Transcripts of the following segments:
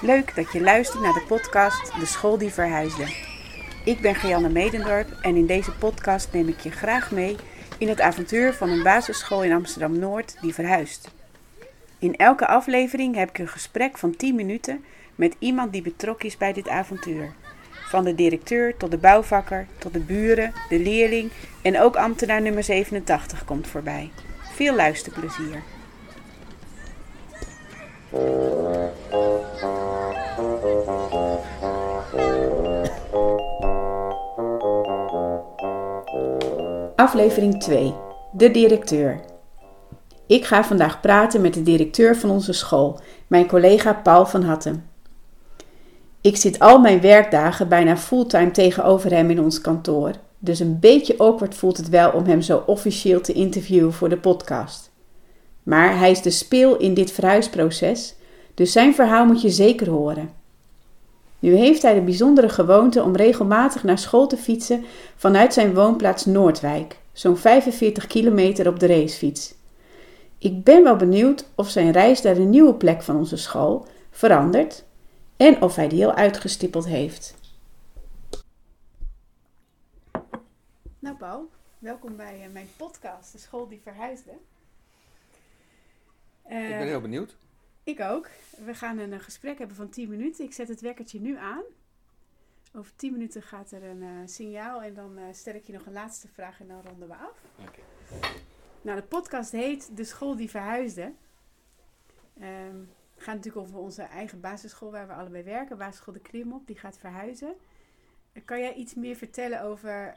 Leuk dat je luistert naar de podcast De School die Verhuisde. Ik ben Gianne Medendorp en in deze podcast neem ik je graag mee in het avontuur van een basisschool in Amsterdam Noord die verhuist. In elke aflevering heb ik een gesprek van 10 minuten met iemand die betrokken is bij dit avontuur. Van de directeur tot de bouwvakker, tot de buren, de leerling en ook ambtenaar nummer 87 komt voorbij. Veel luisterplezier. Aflevering 2. De directeur. Ik ga vandaag praten met de directeur van onze school, mijn collega Paul van Hattem. Ik zit al mijn werkdagen bijna fulltime tegenover hem in ons kantoor, dus een beetje awkward voelt het wel om hem zo officieel te interviewen voor de podcast. Maar hij is de speel in dit verhuisproces, dus zijn verhaal moet je zeker horen. Nu heeft hij de bijzondere gewoonte om regelmatig naar school te fietsen vanuit zijn woonplaats Noordwijk, zo'n 45 kilometer op de racefiets. Ik ben wel benieuwd of zijn reis naar de nieuwe plek van onze school verandert en of hij die al uitgestippeld heeft. Nou Paul, welkom bij eh, mijn podcast, De School die Verhuisde. ik ben heel benieuwd. Ik ook. We gaan een gesprek hebben van 10 minuten. Ik zet het wekkertje nu aan. Over 10 minuten gaat er een uh, signaal en dan uh, stel ik je nog een laatste vraag en dan ronden we af. Okay. Nou, de podcast heet De School die Verhuisde. Um, het gaat natuurlijk over onze eigen basisschool waar we allebei werken. Basisschool De Klimop, die gaat verhuizen. Kan jij iets meer vertellen over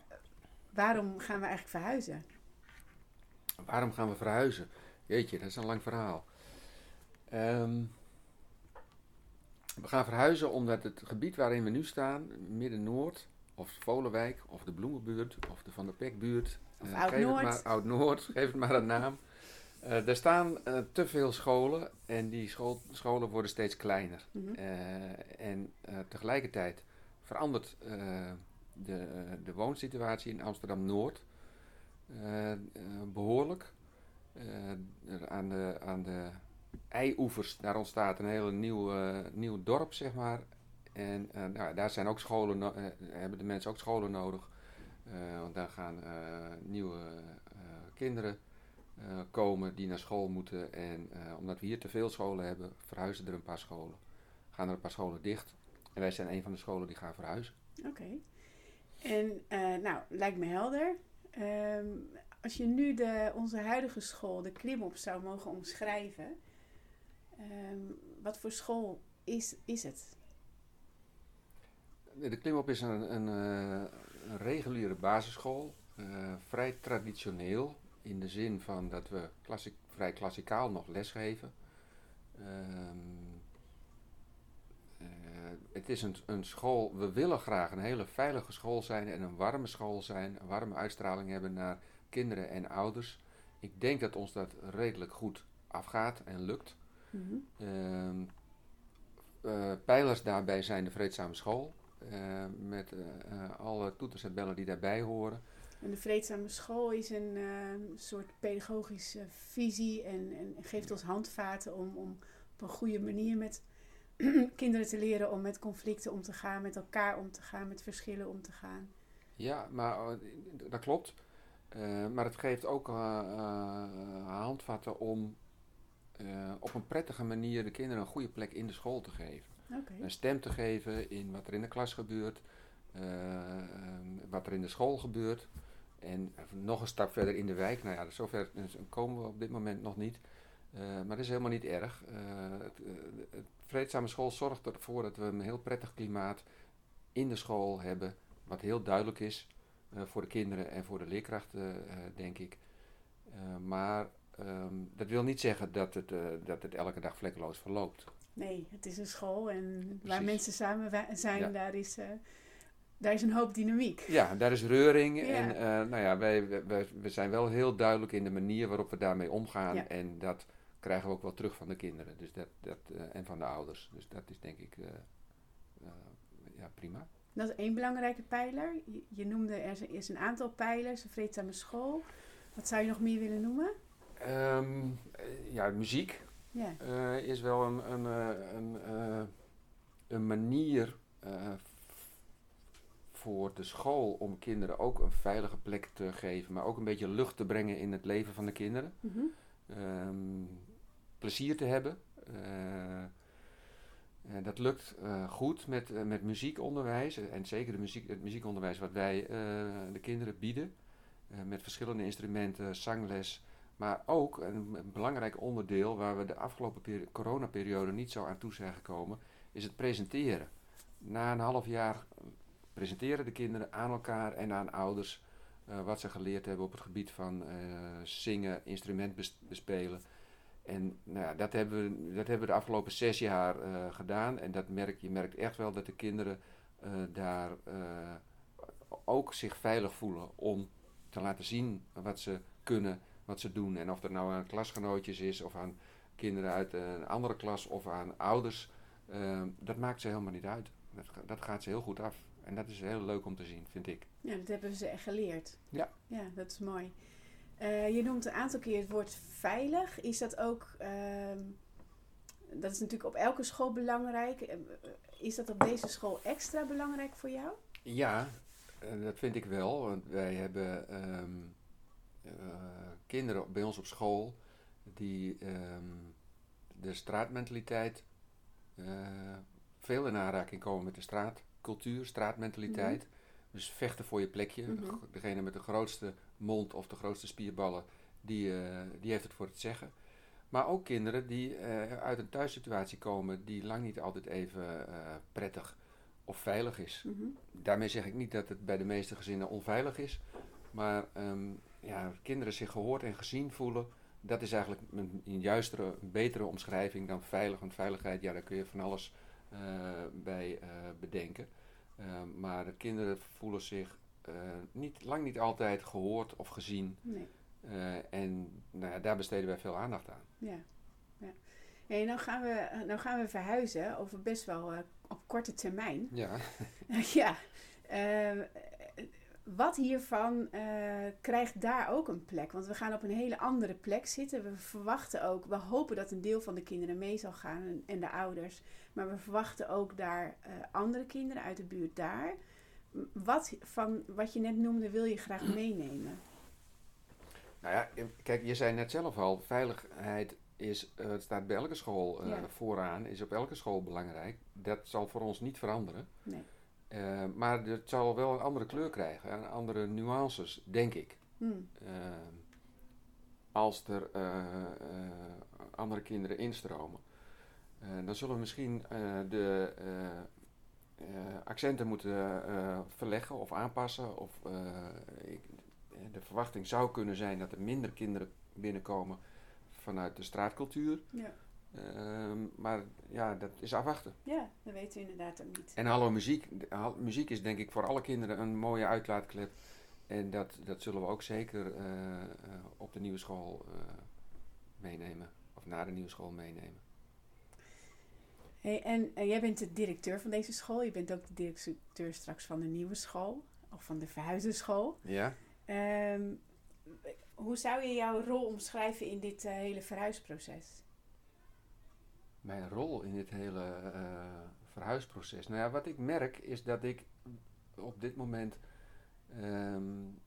waarom gaan we eigenlijk verhuizen? Waarom gaan we verhuizen? Jeetje, dat is een lang verhaal. Um, we gaan verhuizen omdat het gebied waarin we nu staan, Midden-Noord, of Volenwijk, of de Bloemenbuurt, of de Van der Pekbuurt, of uh, Oud-Noord. Geef, Oud geef het maar een naam. Uh, er staan uh, te veel scholen en die school, scholen worden steeds kleiner. Mm -hmm. en tegelijkertijd verandert de, de woonsituatie in Amsterdam-Noord behoorlijk. aan de, aan de eioevers, daar ontstaat een hele nieuw, nieuw dorp, zeg maar. En uh, nou, daar zijn ook scholen, uh, hebben de mensen ook scholen nodig. want daar gaan nieuwe kinderen komen die naar school moeten. En omdat we hier te veel scholen hebben, verhuizen er een paar scholen. Gaan er een paar scholen dicht. En wij zijn een van de scholen die gaan verhuizen. Oké. En nou, lijkt me helder. Um, als je nu de, onze huidige school, de Klimop, zou mogen omschrijven... Um, wat voor school is, is het? De Klimop is een, een, een reguliere basisschool. Uh, vrij traditioneel in de zin van dat we klassiek, vrij klassikaal nog lesgeven. Um, uh, het is een, een school, we willen graag een hele veilige school zijn en een warme school zijn, een warme uitstraling hebben naar kinderen en ouders. Ik denk dat ons dat redelijk goed afgaat en lukt. Mm -hmm. uh, pijlers daarbij zijn de Vreedzame School. Uh, met uh, alle toeters en bellen die daarbij horen. En de Vreedzame School is een soort pedagogische visie en, en, geeft ons handvaten om, om op een goede manier met kinderen te leren om met conflicten om te gaan, met elkaar om te gaan, met verschillen om te gaan. Ja, maar dat klopt. maar het geeft ook handvatten om uh, op een prettige manier de kinderen een goede plek in de school te geven. Okay. Een stem te geven in wat er in de klas gebeurt, uh, wat er in de school gebeurt. En nog een stap verder in de wijk. Nou ja, zover komen we op dit moment nog niet. Uh, maar dat is helemaal niet erg. het, het vreedzame school zorgt ervoor dat we een heel prettig klimaat in de school hebben. Wat heel duidelijk is voor de kinderen en voor de leerkrachten, denk ik. maar Um, dat wil niet zeggen dat het, uh, dat het elke dag vlekkeloos verloopt. Nee, het is een school en Precies. waar mensen samen zijn, ja. daar, is, uh, daar is een hoop dynamiek. Ja, daar is reuring. Ja. En uh, nou ja, wij, wij, we zijn wel heel duidelijk in de manier waarop we daarmee omgaan. Ja. En dat krijgen we ook wel terug van de kinderen dus dat, dat, en van de ouders. Dus dat is denk ik ja, prima. Dat is één belangrijke pijler. Je, je noemde er is een aantal pijlers, een vreedzame school. Wat zou je nog meer willen noemen? Um, ja, muziek uh, is wel een, een, een uh, een manier voor de school om kinderen ook een veilige plek te geven, maar ook een beetje lucht te brengen in het leven van de kinderen. Ehm, plezier te hebben. Uh, dat lukt uh, goed met, met muziekonderwijs en zeker de muziek, het muziekonderwijs wat wij de kinderen bieden. met verschillende instrumenten, zangles, maar ook een, belangrijk onderdeel waar we de afgelopen coronaperiode niet zo aan toe zijn gekomen, is het presenteren. Na een half jaar presenteren de kinderen aan elkaar en aan ouders uh, wat ze geleerd hebben op het gebied van uh, zingen, instrument bespelen. En nou ja, dat, hebben we, dat hebben we de afgelopen zes jaar gedaan. En dat merk, je merkt echt wel dat de kinderen daar ook zich veilig voelen om te laten zien wat ze kunnen, wat ze doen. En of dat nou aan klasgenootjes is of aan kinderen uit een andere klas of aan ouders, dat maakt ze helemaal niet uit. Dat, dat gaat ze heel goed af. En dat is heel leuk om te zien, vind ik. Ja, dat hebben ze echt geleerd. Ja. Ja, dat is mooi. Uh, je noemt een aantal keer het woord veilig. Is dat ook, uh, dat is natuurlijk op elke school belangrijk. Eh, is dat op deze school extra belangrijk voor jou? Ja, dat vind ik wel. Want wij hebben um, kinderen bij ons op school die um, de straatmentaliteit veel in aanraking komen met de straat cultuur, straatmentaliteit. Mhm. Dus vechten voor je plekje. Mhm. Degene met de grootste mond of de grootste spierballen, die, uh, die heeft het voor het zeggen. Maar ook kinderen die uh, uit een thuissituatie komen die lang niet altijd even uh, prettig of veilig is. Mhm. Daarmee zeg ik niet dat het bij de meeste gezinnen onveilig is. Maar um, ja, kinderen zich gehoord en gezien voelen, dat is eigenlijk een, een juistere, een betere omschrijving dan veilig. Want veiligheid, ja, daar kun je van alles eh, bij eh, bedenken. Eh, maar de kinderen voelen zich niet, lang niet altijd gehoord of gezien. Nee. en nou ja, daar besteden wij veel aandacht aan. Ja, ja. Hey, nou, gaan we, nou gaan we verhuizen over best wel op korte termijn. Ja. ja. Wat hiervan uh, krijgt daar ook een plek? Want we gaan op een hele andere plek zitten. We verwachten ook, we hopen dat een deel van de kinderen mee zal gaan en, en de ouders. Maar we verwachten ook daar uh, andere kinderen uit de buurt daar. Wat van wat je net noemde wil je graag meenemen? Nou ja, kijk, je zei net zelf al, veiligheid is, uh, het staat bij elke school vooraan, is op elke school belangrijk. Dat zal voor ons niet veranderen. Nee. Uh, maar het zal wel een andere kleur krijgen, andere nuances, denk ik. Hmm. als er andere kinderen instromen. Eh, dan zullen we misschien eh, de eh, accenten moeten verleggen of aanpassen. Of, ik, de verwachting zou kunnen zijn dat er minder kinderen binnenkomen vanuit de straatcultuur. Ja. Ehm, maar ja, dat is afwachten. Ja, dat weten we inderdaad ook niet. En hallo muziek. Muziek is denk ik voor alle kinderen een mooie uitlaatklep. En dat, dat zullen we ook zeker op de nieuwe school meenemen. Of naar de nieuwe school meenemen. Hey, en jij bent de directeur van deze school. Je bent ook de directeur straks van de nieuwe school. Of van de verhuizenschool. Ja. Um, hoe zou je jouw rol omschrijven in dit hele verhuisproces? Mijn rol in dit hele uh, verhuisproces? Nou ja, wat ik merk is dat ik op dit moment um,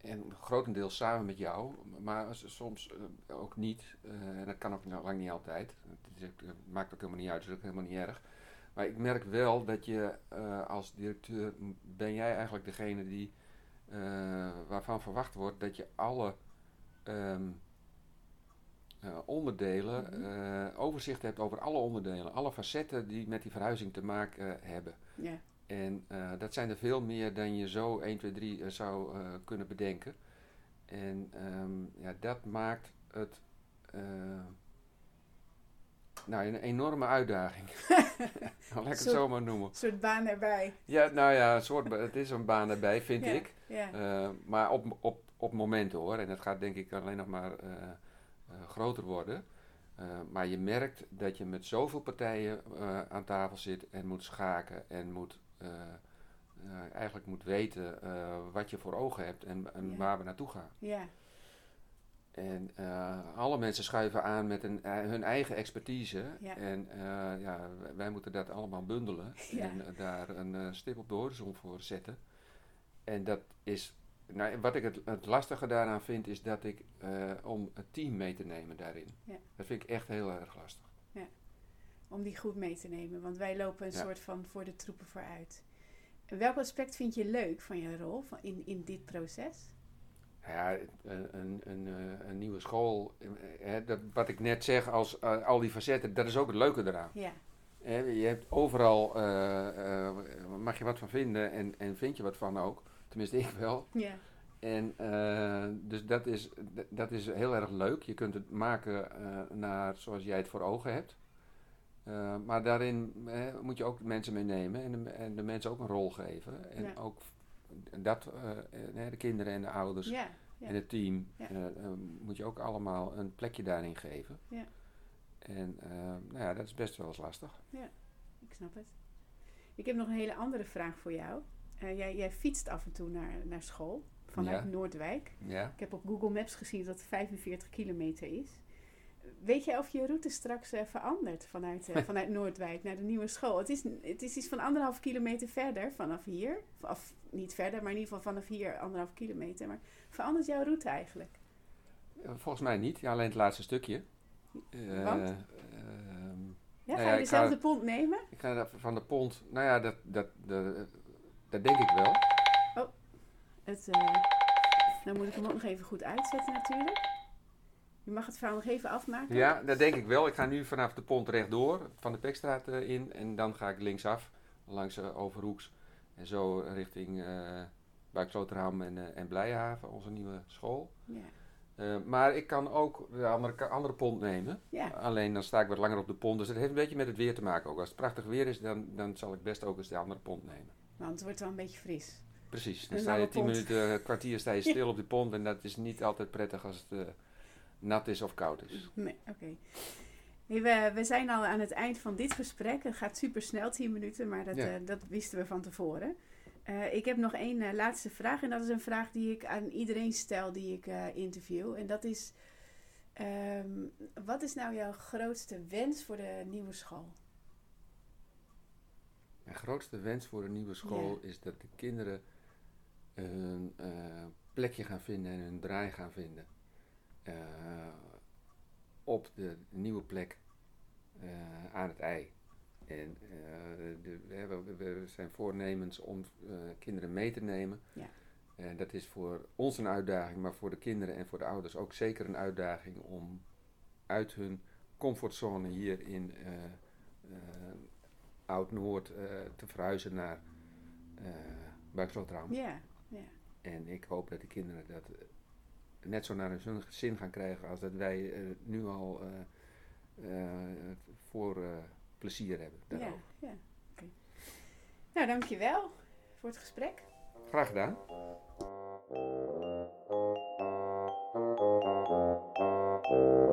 en grotendeels samen met jou, maar soms uh, ook niet. Uh, en dat kan ook nou lang niet altijd. Het, maakt ook helemaal niet uit, is ook helemaal niet erg. Maar ik merk wel dat je als directeur, ben jij eigenlijk degene die, waarvan verwacht wordt dat je alle um, onderdelen, mm overzicht hebt over alle onderdelen, alle facetten die met die verhuizing te maken hebben. Ja. En dat zijn er veel meer dan je zo 1, 2, 3 zou kunnen bedenken. En um, ja, dat maakt het nou, een enorme uitdaging. Laat ik het zo maar noemen. Een soort baan erbij. Ja, nou ja, een soort, het is een baan erbij, vind ja, ik. Ja. maar op, op, op momenten hoor. En dat gaat denk ik alleen nog maar groter worden. Uh, maar je merkt dat je met zoveel partijen uh, aan tafel zit en moet schaken en moet uh, eigenlijk moet weten wat je voor ogen hebt en, en waar we naartoe gaan. Ja. En eh, alle mensen schuiven aan met een, eh, hun eigen expertise. Ja. En eh, ja, wij- moeten dat allemaal bundelen. Ja. En eh, daar een eh, stip op de horizon voor zetten. En dat is. Nou, wat ik het, het lastige daaraan vind, is dat ik. eh, om het team mee te nemen daarin. Ja. Dat vind ik echt heel erg lastig. Om die goed mee te nemen, want wij lopen een Ja. soort van voor de troepen vooruit. En welk aspect vind je leuk van je rol van in, in dit proces? Nou Ja, een, een, een, eh, een nieuwe school. eh, hè, dat, wat ik net zeg, als al die facetten, dat is ook het leuke eraan. Ja, Hè, je hebt overal, mag je wat van vinden en, en vind je wat van ook. Tenminste, ik wel. ja, En eh, dus dat is, dat is heel erg leuk. Je kunt het maken eh, naar zoals jij het voor ogen hebt. Eh, maar daarin moet je ook mensen meenemen en de, en de mensen ook een rol geven. En Ja. ook dat, de kinderen en de ouders ja, ja. en het team Ja. moet je ook allemaal een plekje daarin geven. Ja. En nou ja, dat is best wel eens lastig. ik snap het. Ik heb nog een hele andere vraag voor jou. Eh, jij, jij fietst af en toe naar, naar school vanuit Ja. Noordwijk. Ja. Ik heb op Google Maps gezien dat het 45 kilometer is. Weet jij of je route straks eh, verandert vanuit, eh, vanuit Noordwijk naar de nieuwe school? Het is, het is iets van anderhalf kilometer verder vanaf hier. Of niet verder, maar in ieder geval vanaf hier anderhalf kilometer. Maar verandert jouw route eigenlijk? Volgens mij niet, ja, alleen het laatste stukje. Want? ehm, Ja, Nou ga ja, je dezelfde pont nemen? ik ga van de pont, nou ja, dat, dat, dat, dat denk ik wel. Het, eh, dan moet ik hem ook nog even goed uitzetten natuurlijk. Je mag het verhaal nog even afmaken. Ja, dat denk ik wel. Ik ga nu vanaf de pont rechtdoor, van de Pekstraat eh, in. En dan ga ik linksaf, langs eh, Overhoeks. En zo richting Buiksloterham en, en Blijhaven, onze nieuwe school. Ja. Maar ik kan ook de andere, andere pont nemen. ja. Alleen dan sta ik wat langer op de pont. Dus dat heeft een beetje met het weer te maken ook. Als het prachtig weer is, dan, dan zal ik best ook eens de andere pont nemen. Want het wordt wel een beetje fris. Precies. Dan sta je tien minuten, een kwartier sta je stil op de pont. En dat is niet altijd prettig als het eh, nat is of koud is. Nee, oké. Nee, we, we zijn al aan het eind van dit gesprek. Het gaat super snel, 10 minuten, maar dat, Ja. eh, dat wisten we van tevoren. Eh, ik heb nog één eh, laatste vraag. En dat is een vraag die ik aan iedereen stel die ik eh, interview. En dat is: ehm, wat is nou jouw grootste wens voor de nieuwe school? Mijn grootste wens voor een nieuwe school is dat de kinderen een eh, plekje gaan vinden en hun draai gaan vinden. Eh, op de nieuwe plek eh, aan het ei. En de, we, hebben- we zijn voornemens om kinderen mee te nemen. Ja. En dat is voor ons een uitdaging, maar voor de kinderen en voor de ouders ook zeker een uitdaging om uit hun comfortzone hier in eh, Oud-Noord eh, te verhuizen naar uh, Buiksloterham. Ja, ja. En ik hoop dat de kinderen dat eh, net zo naar hun zin- gaan krijgen als dat wij eh, nu al eh, eh, voor eh, plezier hebben. ja, daarover. ja. Oké. Nou, dankjewel voor het gesprek. Graag gedaan. Thank